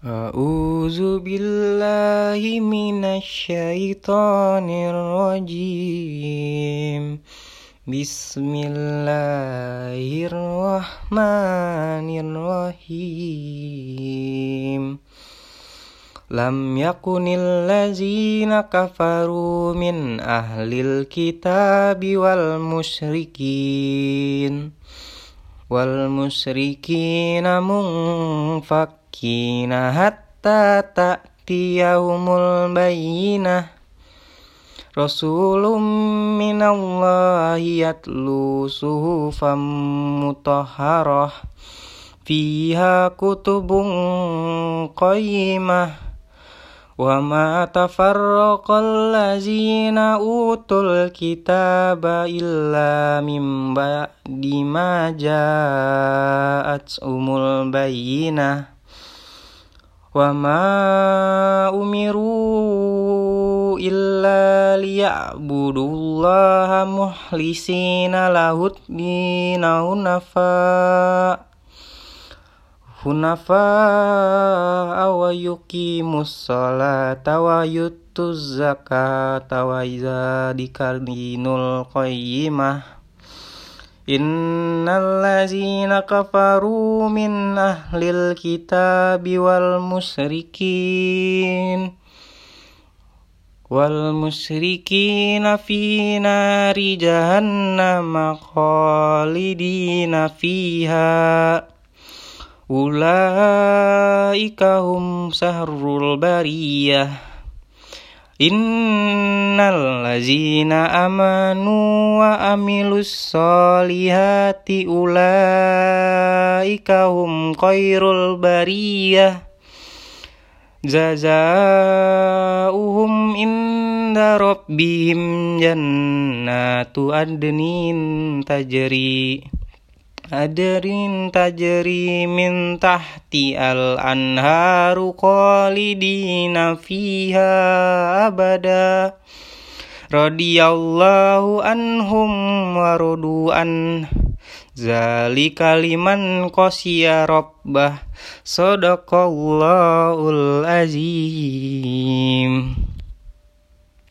A'udzu billahi minasyaitonir rajim. Bismillahirrahmanirrahim. Lam yakunil ladzina kafaru min ahlil kitabi wal musyrikin wal musyrikina mungfakina hatta ta'tiyahumul bayina Rasulum minallahi yatlu suhufam mutahharah. Fiha kutubun qayyimah. وما تفرق الذين أوتوا الكتاب إلا من بعد ما جاءتهم البينة وما أمروا إلا ليعبدوا الله مخلصين له الدين حنفاء hunafa wa yuqimus salata wa yutuz zakata wa dzalika dinul qayyimah. Innal ladzina kafaru min ahlil kitabi wal musyrikin. Wal musyrikin fi nari jahannam khalidina fiha Ulaika hum sahrul bariyah. Innal lazina amanu wa amilus solihati Ulaika hum khairul bariyah. Jazauhum inda rabbihim jannatu adnin tajri Adrin tajri min tahti al anharu qalidina fiha abada. Radiyallahu anhum wa an Zalika liman qasiya rabbah. Sadaqallahul azim